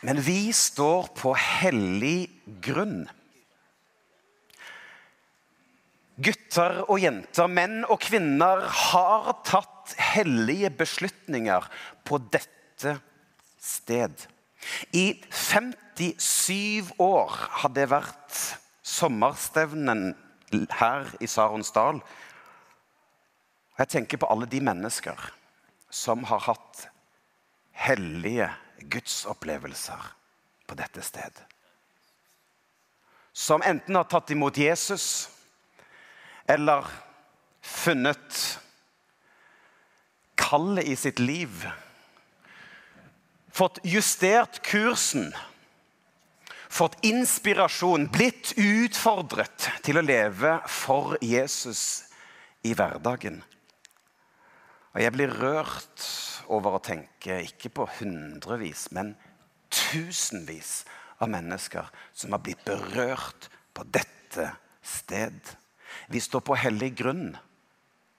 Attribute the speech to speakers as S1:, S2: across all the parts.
S1: Men vi står på hellig grunn. Gutter og jenter, menn og kvinner har tatt hellige beslutninger på dette sted. I 57 år har det vært sommerstevnen her i Saronsdal. Jeg tenker på alle de mennesker som har hatt hellige gudsopplevelser på dette sted. Som enten har tatt imot Jesus eller funnet kallet i sitt liv. Fått justert kursen. Fått inspirasjon. Blitt utfordret til å leve for Jesus i hverdagen. Og jeg blir rørt over å tenke ikke på hundrevis, men tusenvis av mennesker som har blitt berørt på dette sted. Vi står på hellig grunn.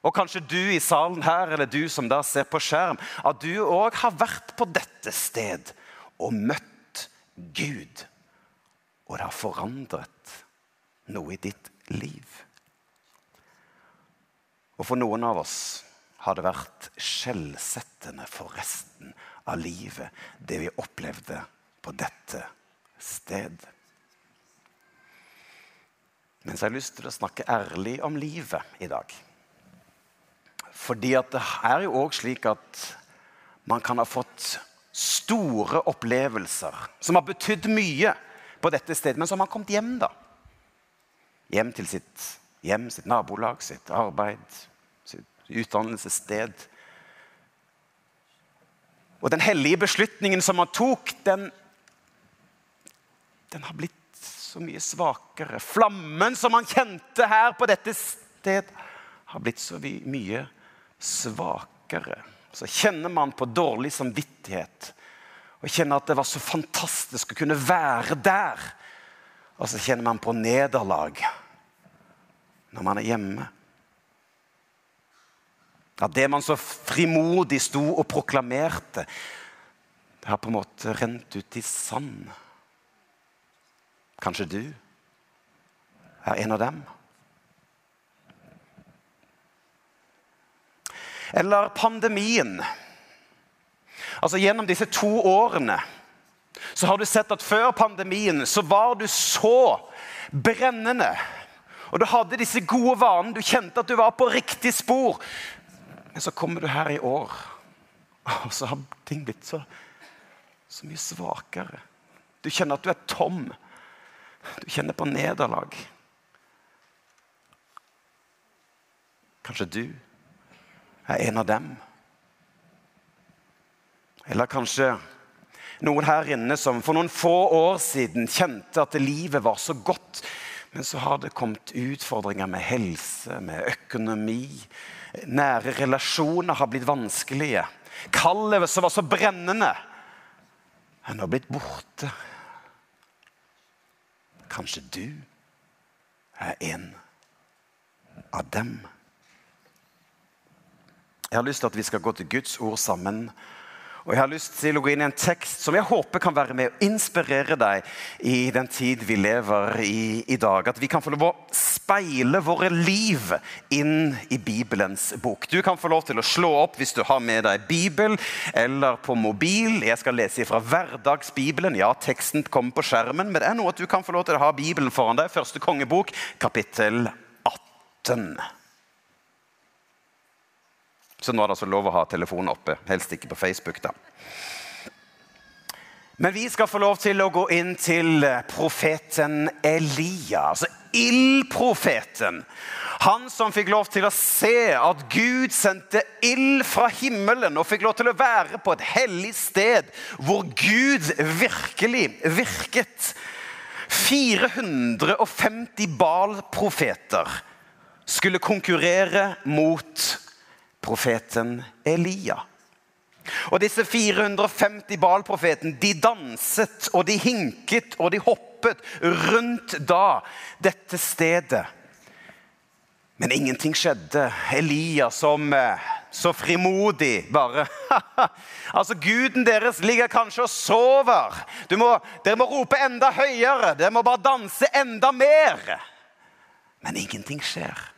S1: Og kanskje du i salen her, eller du som da ser på skjerm, at du òg har vært på dette sted og møtt Gud. Og det har forandret noe i ditt liv. Og for noen av oss har det vært skjellsettende for resten av livet, det vi opplevde på dette sted. Men så har jeg lyst til å snakke ærlig om livet i dag. Fordi at det er jo òg slik at man kan ha fått store opplevelser som har betydd mye på dette stedet, men så har kommet hjem, da. Hjem til sitt hjem, sitt nabolag, sitt arbeid, utdannelsessted. Og den hellige beslutningen som han tok, den, den har blitt så mye svakere. Flammen som han kjente her på dette sted, har blitt så mye svakere. Så kjenner man på dårlig samvittighet og kjenner at det var så fantastisk å kunne være der. Og så kjenner man på nederlag når man er hjemme. At det man så frimodig sto og proklamerte, det har på en måte rent ut i sand. Kanskje du er en av dem? Eller pandemien. Altså Gjennom disse to årene så har du sett at før pandemien så var du så brennende. Og du hadde disse gode vanene. Du kjente at du var på riktig spor. Men så kommer du her i år, og så har ting blitt så, så mye svakere. Du kjenner at du er tom. Du kjenner på nederlag. Kanskje du er en av dem. Eller kanskje noen her inne som for noen få år siden kjente at livet var så godt, men så har det kommet utfordringer med helse, med økonomi, Nære relasjoner har blitt vanskelige. Kallet som var så brennende, er nå blitt borte. Kanskje du er en av dem. Jeg har lyst til at vi skal gå til Guds ord sammen og Jeg har lyst til å gå inn i en tekst som jeg håper kan være med å inspirere deg i den tid vi lever i i dag. At vi kan få lov å speile våre liv inn i Bibelens bok. Du kan få lov til å slå opp hvis du har med deg Bibel eller på mobil. Jeg skal lese fra Hverdagsbibelen. Ja, teksten kommer på skjermen, men det er noe at du kan få lov til å ha Bibelen foran deg. Første kongebok, kapittel 18. Så nå er det altså lov å ha telefonen oppe. Helst ikke på Facebook, da. Men vi skal få lov til å gå inn til profeten Elia. Altså ildprofeten. Han som fikk lov til å se at Gud sendte ild fra himmelen og fikk lov til å være på et hellig sted hvor Gud virkelig virket. 450 Baal-profeter skulle konkurrere mot profeten Elia. Og disse 450 Baal-profetene de danset og de hinket og de hoppet rundt da dette stedet. Men ingenting skjedde. Elia, som eh, så frimodig bare Altså, Guden deres ligger kanskje og sover. Må, dere må rope enda høyere. Dere må bare danse enda mer. Men ingenting skjer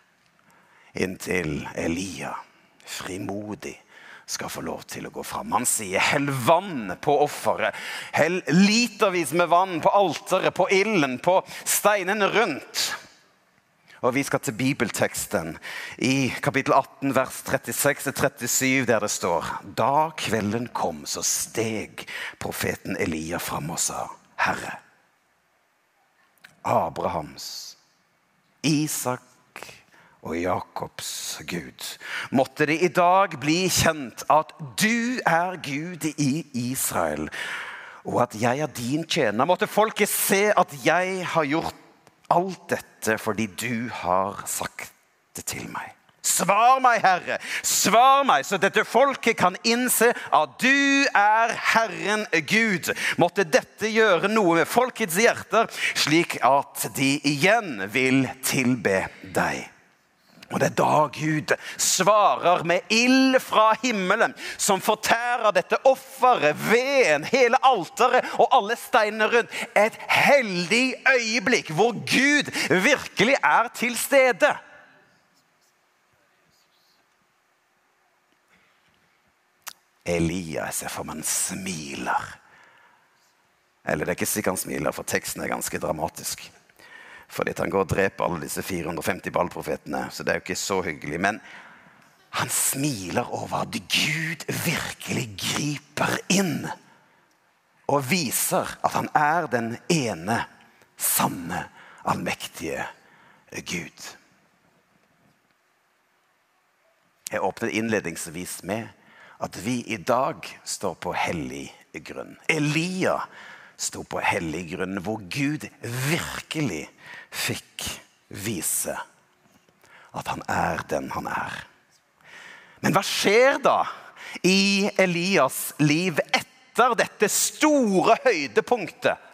S1: inntil Elia, frimodig, skal få lov til å gå fram. Han sier 'hell vann på offeret'. Hell litervis med vann på alteret, på ilden, på steinene rundt. Og Vi skal til bibelteksten i kapittel 18, vers 36-37, der det står Da kvelden kom, så steg profeten Elia fram og sa, Herre, Abrahams, Isak og Jakobs Gud. Måtte det i dag bli kjent at du er Gud i Israel, og at jeg er din tjener. Måtte folket se at jeg har gjort alt dette fordi du har sagt det til meg. Svar meg, Herre, svar meg, så dette folket kan innse at du er Herren Gud. Måtte dette gjøre noe med folkets hjerter, slik at de igjen vil tilbe deg. Og det er da Gud svarer med ild fra himmelen, som fortærer dette offeret, veden, hele alteret og alle steinene rundt. Et heldig øyeblikk hvor Gud virkelig er til stede. Elias for man smiler. Eller det er ikke sikkert han smiler, for teksten er ganske dramatisk. Fordi han går og dreper alle disse 450 ballprofetene. Så det er jo ikke så hyggelig. Men han smiler over at Gud virkelig griper inn. Og viser at han er den ene, sanne, allmektige Gud. Jeg åpnet innledningsvis med at vi i dag står på hellig grunn. Elia sto på hellig grunn, hvor Gud virkelig fikk vise at han er den han er. Men hva skjer da i Elias liv etter dette store høydepunktet?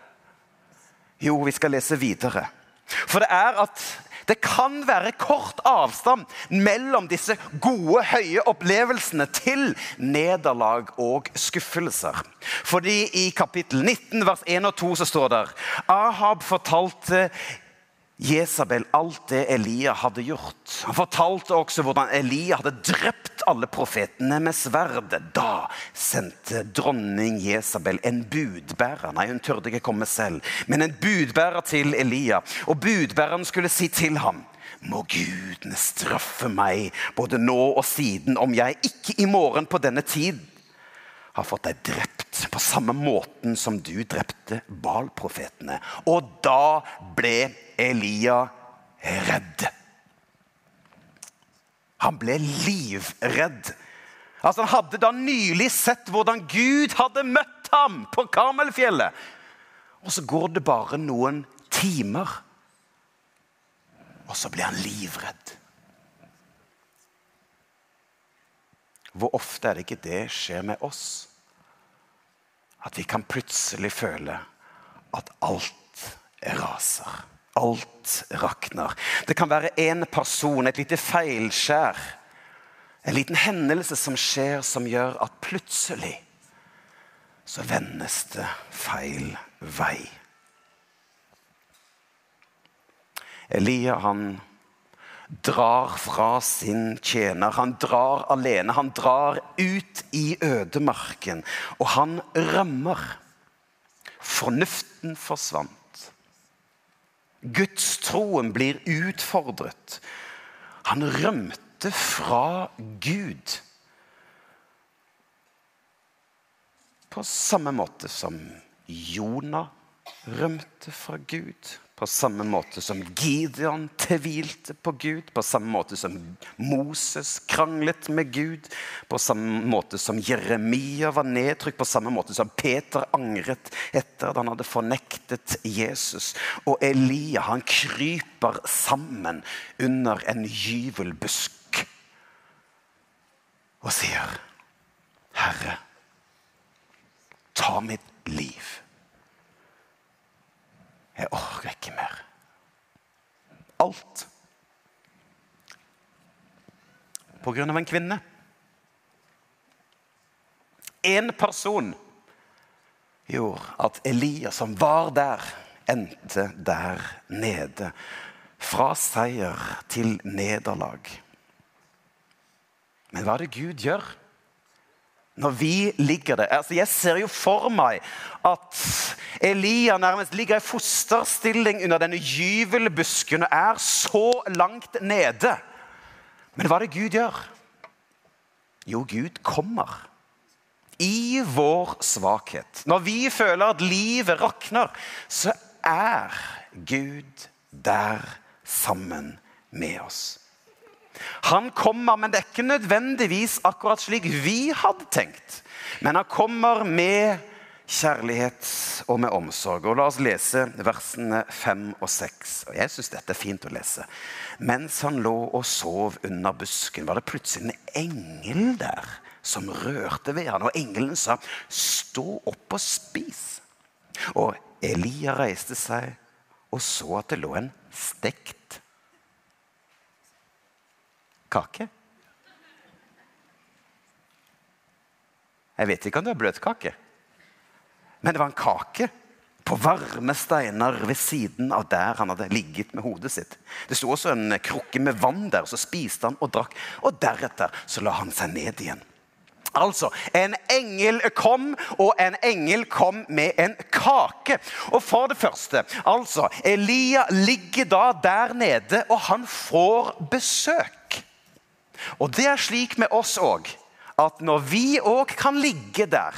S1: Jo, vi skal lese videre. For det er at det kan være kort avstand mellom disse gode, høye opplevelsene til nederlag og skuffelser. Fordi i kapittel 19, vers 1 og 2 så står det Ahab fortalte Jesabel alt det Elia hadde gjort. Han fortalte også hvordan Elia hadde drept alle profetene med sverdet. Da sendte dronning Jesabel en budbærer. Nei, hun tørde ikke komme selv, men en budbærer til Elia. Og budbæreren skulle si til ham må gudene straffe meg både nå og siden om jeg ikke i morgen på denne tid har fått deg drept på samme måten som du drepte Baal-profetene. Og da ble Elia redd. Han ble livredd. Altså Han hadde da nylig sett hvordan Gud hadde møtt ham på Karmelfjellet. Og så går det bare noen timer, og så blir han livredd. Hvor ofte er det ikke det skjer med oss? At vi kan plutselig føle at alt raser. Alt rakner. Det kan være en person, et lite feilskjær. En liten hendelse som skjer, som gjør at plutselig så vendes det feil vei. Elia han drar fra sin tjener. Han drar alene. Han drar ut i ødemarken, og han rømmer. Fornuften forsvant. Gudstroen blir utfordret. Han rømte fra Gud. På samme måte som Jonah rømte fra Gud. På samme måte som Gideon tvilte på Gud, på samme måte som Moses kranglet med Gud, på samme måte som Jeremia var nedtrykt, på samme måte som Peter angret etter at han hadde fornektet Jesus. Og Elia han kryper sammen under en gyvelbusk og sier, 'Herre, ta mitt liv.' alt. På grunn av en kvinne. Én person gjorde at Elias, som var der, endte der nede. Fra seier til nederlag. Men hva er det Gud gjør? Når vi ligger der altså Jeg ser jo for meg at Elia nærmest ligger i fosterstilling under denne gyvelbusken og er så langt nede. Men hva er det Gud gjør? Jo, Gud kommer. I vår svakhet. Når vi føler at livet rakner, så er Gud der sammen med oss. Han kommer, men det er ikke nødvendigvis akkurat slik vi hadde tenkt. Men han kommer med kjærlighet og med omsorg. Og La oss lese versene 5 og 6. Og jeg syns dette er fint å lese. Mens han lå og sov under busken, var det plutselig en engel der som rørte ved han. Og engelen sa, 'Stå opp og spis.' Og Elia reiste seg og så at det lå en stekt kake. Jeg vet ikke om det var bløtkake, men det var en kake på varme steiner ved siden av der han hadde ligget med hodet sitt. Det sto også en krukke med vann der, så spiste han og drakk. Og deretter så la han seg ned igjen. Altså, En engel kom, og en engel kom med en kake. Og for det første, altså, Elia ligger da der nede, og han får besøk. Og det er slik med oss òg, at når vi òg kan ligge der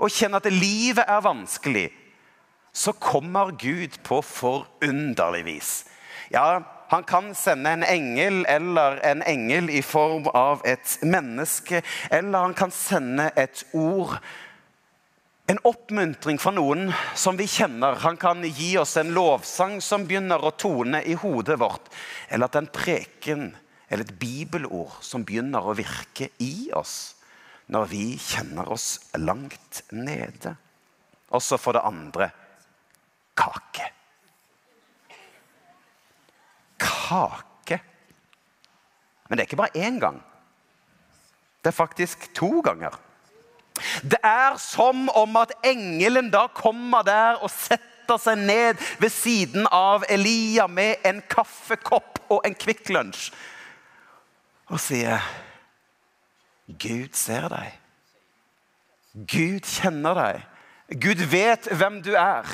S1: og kjenne at livet er vanskelig, så kommer Gud på forunderlig vis. Ja, han kan sende en engel eller en engel i form av et menneske. Eller han kan sende et ord. En oppmuntring fra noen som vi kjenner. Han kan gi oss en lovsang som begynner å tone i hodet vårt. Eller at den preken eller et bibelord som begynner å virke i oss når vi kjenner oss langt nede. Og så for det andre kake. Kake. Men det er ikke bare én gang. Det er faktisk to ganger. Det er som om at engelen da kommer der og setter seg ned ved siden av Elia med en kaffekopp og en Kvikk Lunsj og sier Gud ser deg. Gud kjenner deg. Gud vet hvem du er.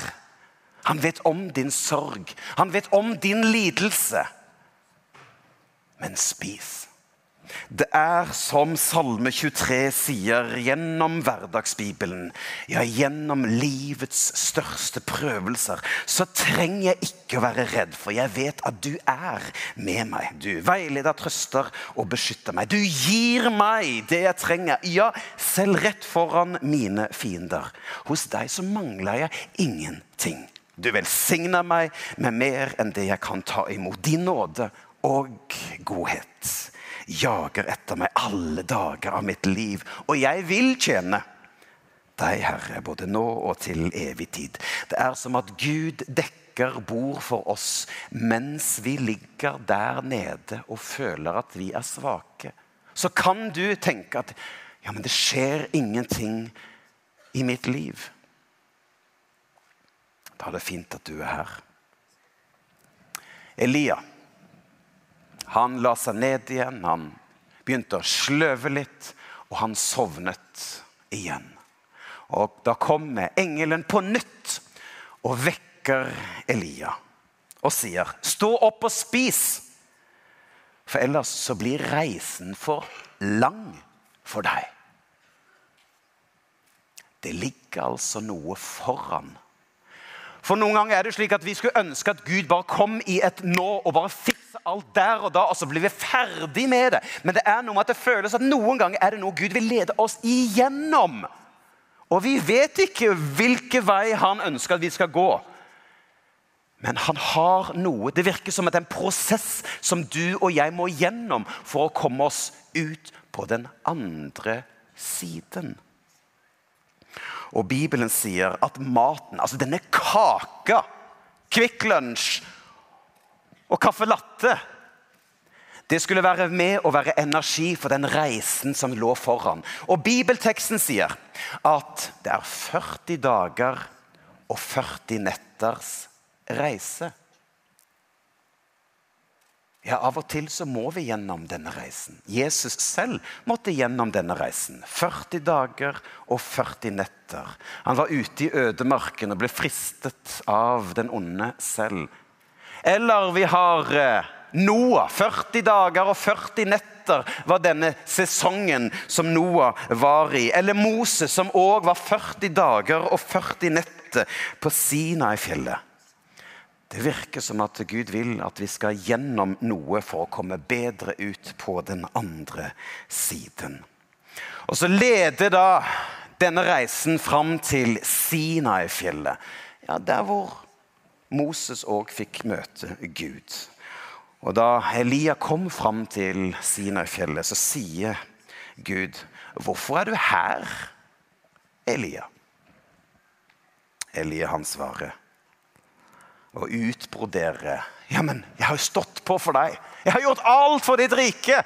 S1: Han vet om din sorg. Han vet om din lidelse. Men spis. Det er som Salme 23 sier, gjennom hverdagsbibelen, ja, gjennom livets største prøvelser, så trenger jeg ikke å være redd, for jeg vet at du er med meg. Du veileder, trøster og beskytter meg. Du gir meg det jeg trenger, ja, selv rett foran mine fiender. Hos deg så mangler jeg ingenting. Du velsigner meg med mer enn det jeg kan ta imot. Din nåde og godhet jager etter meg alle dager av mitt liv, og jeg vil tjene deg, Herre, både nå og til evig tid. Det er som at Gud dekker bord for oss mens vi ligger der nede og føler at vi er svake. Så kan du tenke at ja, men det skjer ingenting i mitt liv. Da er det fint at du er her. Elia han la seg ned igjen, han begynte å sløve litt, og han sovnet igjen. Og Da kommer engelen på nytt og vekker Elia og sier, 'Stå opp og spis', for ellers så blir reisen for lang for deg. Det ligger altså noe foran for noen ganger er det slik at Vi skulle ønske at Gud bare kom i et nå og bare fiksa alt der og da, og så blir vi ferdig med det. Men det er noe med at det føles at noen ganger er det noe Gud vil lede oss igjennom. Og vi vet ikke hvilken vei han ønsker at vi skal gå. Men han har noe. Det virker som at det er en prosess som du og jeg må gjennom for å komme oss ut på den andre siden. Og Bibelen sier at maten, altså denne kaka, Kvikk Lunsj og caffè latte Det skulle være med å være energi for den reisen som lå foran. Og Bibelteksten sier at det er 40 dager og 40 netters reise. Ja, Av og til så må vi gjennom denne reisen. Jesus selv måtte gjennom denne reisen. 40 dager og 40 netter. Han var ute i ødemarken og ble fristet av den onde selv. Eller vi har eh, Noah. 40 dager og 40 netter var denne sesongen som Noah var i. Eller Moses, som òg var 40 dager og 40 netter på Sinai-fjellet. Det virker som at Gud vil at vi skal gjennom noe for å komme bedre ut på den andre siden. Og så leder da denne reisen fram til Sinai-fjellet. Ja, der hvor Moses òg fikk møte Gud. Og da Elia kom fram til Sinai-fjellet, så sier Gud, 'Hvorfor er du her, Elia?' Elia han svarer, og utbrodere. Ja, men jeg har jo stått på for deg. Jeg har gjort alt for ditt rike.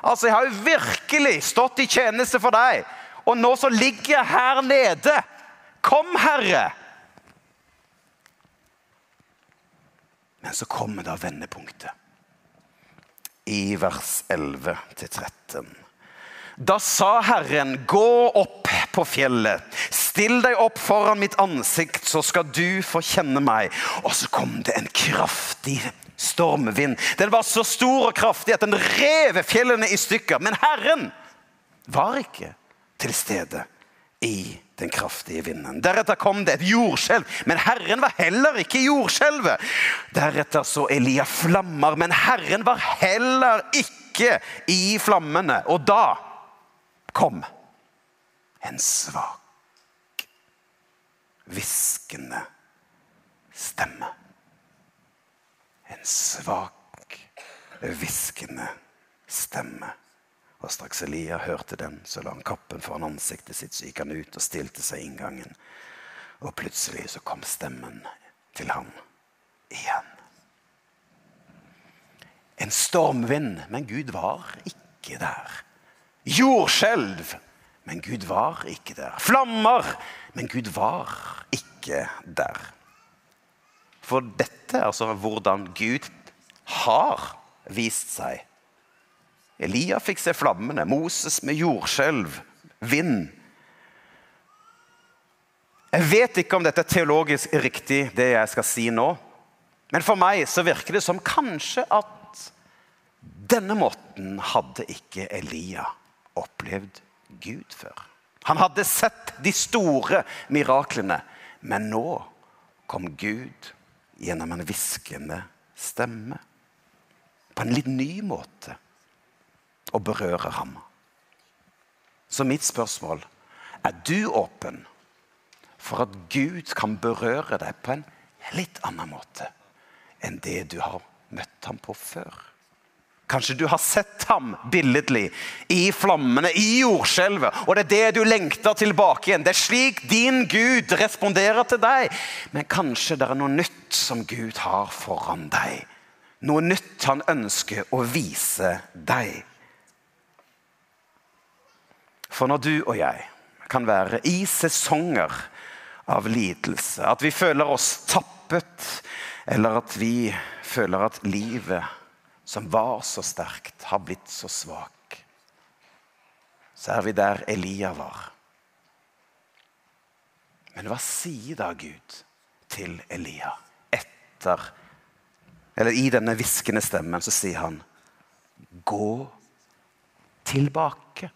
S1: Altså, Jeg har jo virkelig stått i tjeneste for deg. Og nå så ligger jeg her nede. Kom, Herre! Men så kommer da vendepunktet. I vers 11-13. Da sa Herren, gå opp på fjellet. Still deg opp foran mitt ansikt, så skal du få kjenne meg. Og så kom det en kraftig stormvind. Den var så stor og kraftig at den rev fjellene i stykker. Men Herren var ikke til stede i den kraftige vinden. Deretter kom det et jordskjelv, men Herren var heller ikke i jordskjelvet. Deretter så Elia flammer, men Herren var heller ikke i flammene. Og da kom en svak, hviskende stemme. En svak, hviskende stemme. Og straks Elia hørte den, så la han kappen foran ansiktet sitt, så gikk han ut og stilte seg i inngangen. Og plutselig så kom stemmen til ham igjen. En stormvind, men Gud var ikke der. Jordskjelv. Men Gud var ikke der. Flammer. Men Gud var ikke der. For dette er altså hvordan Gud har vist seg. Elia fikk se flammene, Moses med jordskjelv, vind. Jeg vet ikke om dette er teologisk riktig, det jeg skal si nå. Men for meg så virker det som kanskje at denne måten hadde ikke Elia opplevd Gud før. Han hadde sett de store miraklene, men nå kom Gud gjennom en hviskende stemme. På en litt ny måte og berører ham. Så mitt spørsmål er du åpen for at Gud kan berøre deg på en litt annen måte enn det du har møtt ham på før? Kanskje du har sett ham billedlig i flammene, i jordskjelvet. Og det er det du lengter tilbake igjen. Det er slik din Gud responderer til deg. Men kanskje det er noe nytt som Gud har foran deg. Noe nytt han ønsker å vise deg. For når du og jeg kan være i sesonger av lidelse, at vi føler oss tappet, eller at vi føler at livet som var så sterkt, har blitt så svak. Så er vi der Elia var. Men hva sier da Gud til Elia etter Eller i denne hviskende stemmen så sier han Gå tilbake.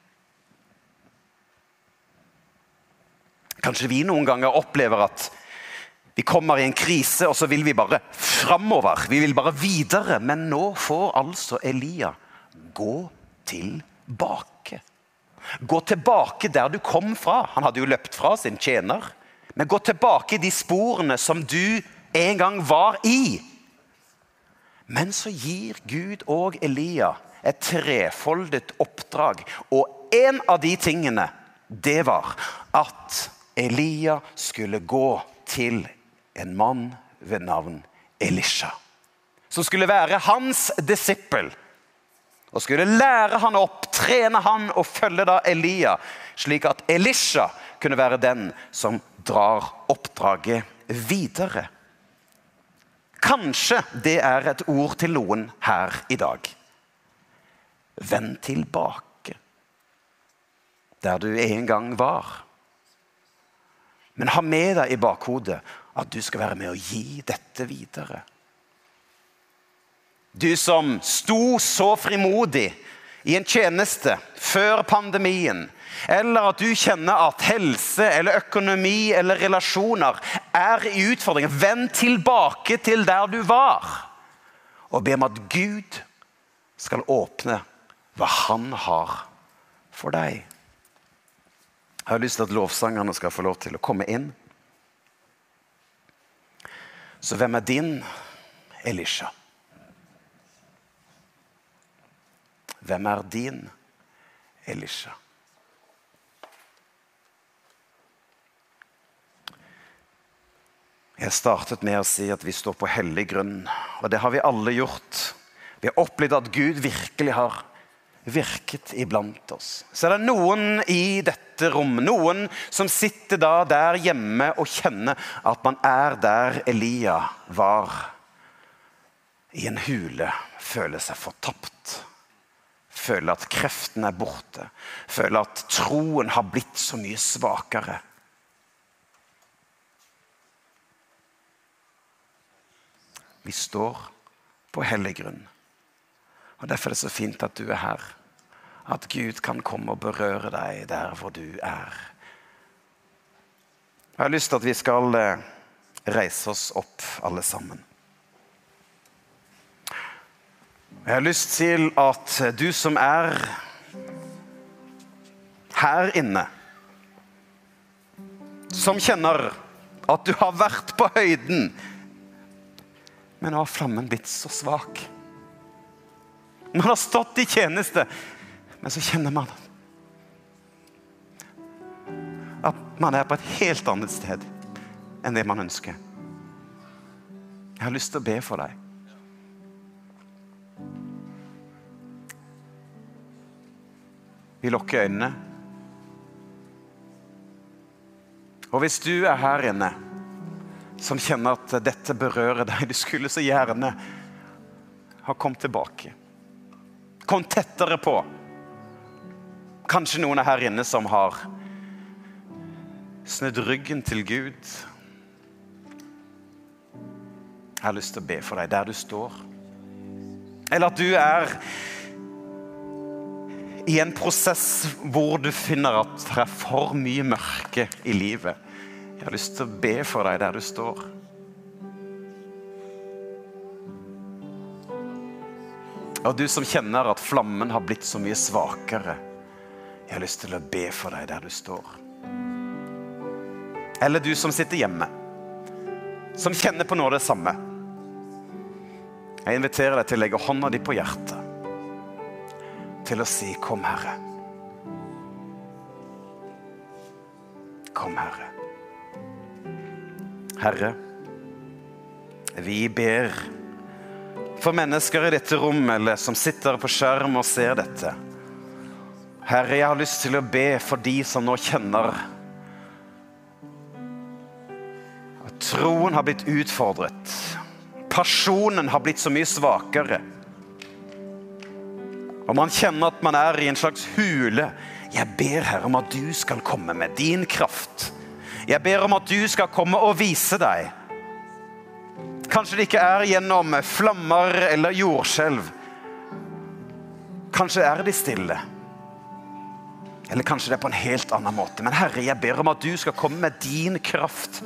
S1: Kanskje vi noen ganger opplever at vi kommer i en krise, og så vil vi bare framover. Vi vil bare videre. Men nå får altså Elia gå tilbake. Gå tilbake der du kom fra. Han hadde jo løpt fra sin tjener. Men gå tilbake i de sporene som du en gang var i. Men så gir Gud og Elia et trefoldet oppdrag. Og en av de tingene, det var at Elia skulle gå til en mann ved navn Elisha. Som skulle være hans disippel. og skulle lære han opp, trene han og følge da Elia, slik at Elisha kunne være den som drar oppdraget videre. Kanskje det er et ord til noen her i dag. Vend tilbake der du en gang var. Men ha med deg i bakhodet at du skal være med å gi dette videre. Du som sto så frimodig i en tjeneste før pandemien, eller at du kjenner at helse eller økonomi eller relasjoner er i utfordringer. Vend tilbake til der du var, og be om at Gud skal åpne hva han har for deg. Jeg har lyst til at lovsangerne skal få lov til å komme inn. Så hvem er din Elisha? Hvem er din Elisha? Jeg startet med å si at vi står på hellig grunn, og det har vi alle gjort. Vi har opplevd at Gud virkelig har virket iblant oss. Så er det noen i dette rom, noen som sitter da der hjemme og kjenner at man er der Elia var. I en hule, føler seg fortapt. Føler at kreften er borte. Føler at troen har blitt så mye svakere. Vi står på hellig grunn. Og Derfor er det så fint at du er her. At Gud kan komme og berøre deg der hvor du er. Jeg har lyst til at vi skal eh, reise oss opp, alle sammen. Jeg har lyst til at du som er her inne, som kjenner at du har vært på høyden men nå har flammen blitt så svak. Man har stått i tjeneste, men så kjenner man at man er på et helt annet sted enn det man ønsker. Jeg har lyst til å be for deg. Vi lukker øynene. Og hvis du er her inne som kjenner at dette berører deg. Du skulle så gjerne ha kommet tilbake. Kom tettere på. Kanskje noen er her inne som har snudd ryggen til Gud. Jeg har lyst til å be for deg der du står. Eller at du er i en prosess hvor du finner at det er for mye mørke i livet. Jeg har lyst til å be for deg der du står. Og du som kjenner at flammen har blitt så mye svakere. Jeg har lyst til å be for deg der du står. Eller du som sitter hjemme, som kjenner på noe av det samme. Jeg inviterer deg til å legge hånda di på hjertet. Til å si 'Kom, Herre'. Kom, Herre. Herre, vi ber for mennesker i dette rommet eller som sitter på skjerm og ser dette. Herre, jeg har lyst til å be for de som nå kjenner at troen har blitt utfordret. Personen har blitt så mye svakere. Og man kjenner at man er i en slags hule. Jeg ber Herre om at du skal komme med din kraft jeg ber om at du skal komme og vise deg. Kanskje det ikke er gjennom flammer eller jordskjelv. Kanskje er de stille. Eller kanskje det er på en helt annen måte. Men Herre, jeg ber om at du skal komme med din kraft.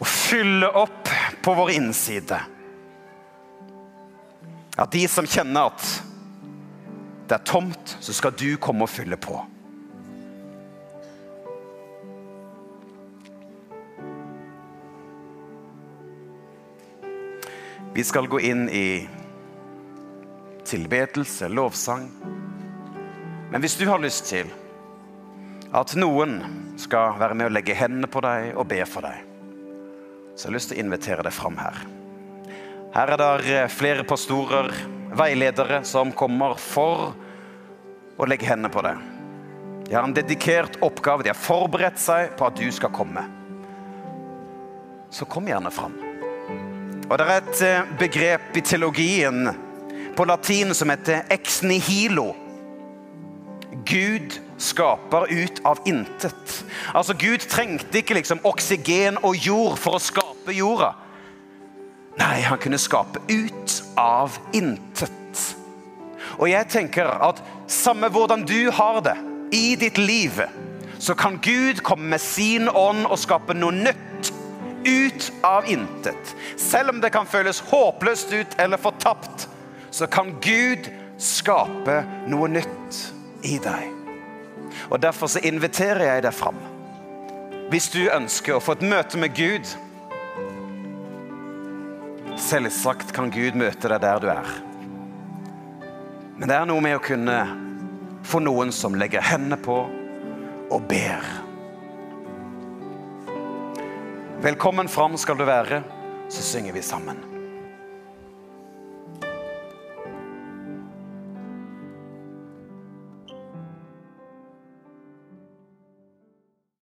S1: Og fylle opp på vår innside. At de som kjenner at det er tomt, så skal du komme og fylle på. Vi skal gå inn i tilbedelse, lovsang. Men hvis du har lyst til at noen skal være med å legge hendene på deg og be for deg, så har jeg lyst til å invitere deg fram her. Her er det flere pastorer, veiledere som kommer for å legge hendene på deg. De har en dedikert oppgave. De har forberedt seg på at du skal komme. Så kom gjerne fram. Og Det er et eh, begrep i teologien på latin som heter ex nihilo. Gud skaper ut av intet. Altså Gud trengte ikke liksom oksygen og jord for å skape jorda. Nei, han kunne skape ut av intet. Og jeg tenker at samme hvordan du har det i ditt liv, så kan Gud komme med sin ånd og skape noe nytt ut av intet. Selv om det kan føles håpløst ut eller fortapt, så kan Gud skape noe nytt i deg. Og Derfor så inviterer jeg deg fram. Hvis du ønsker å få et møte med Gud Selvsagt kan Gud møte deg der du er. Men det er noe med å kunne få noen som legger hendene på og ber. Velkommen fram skal du være, så synger vi sammen.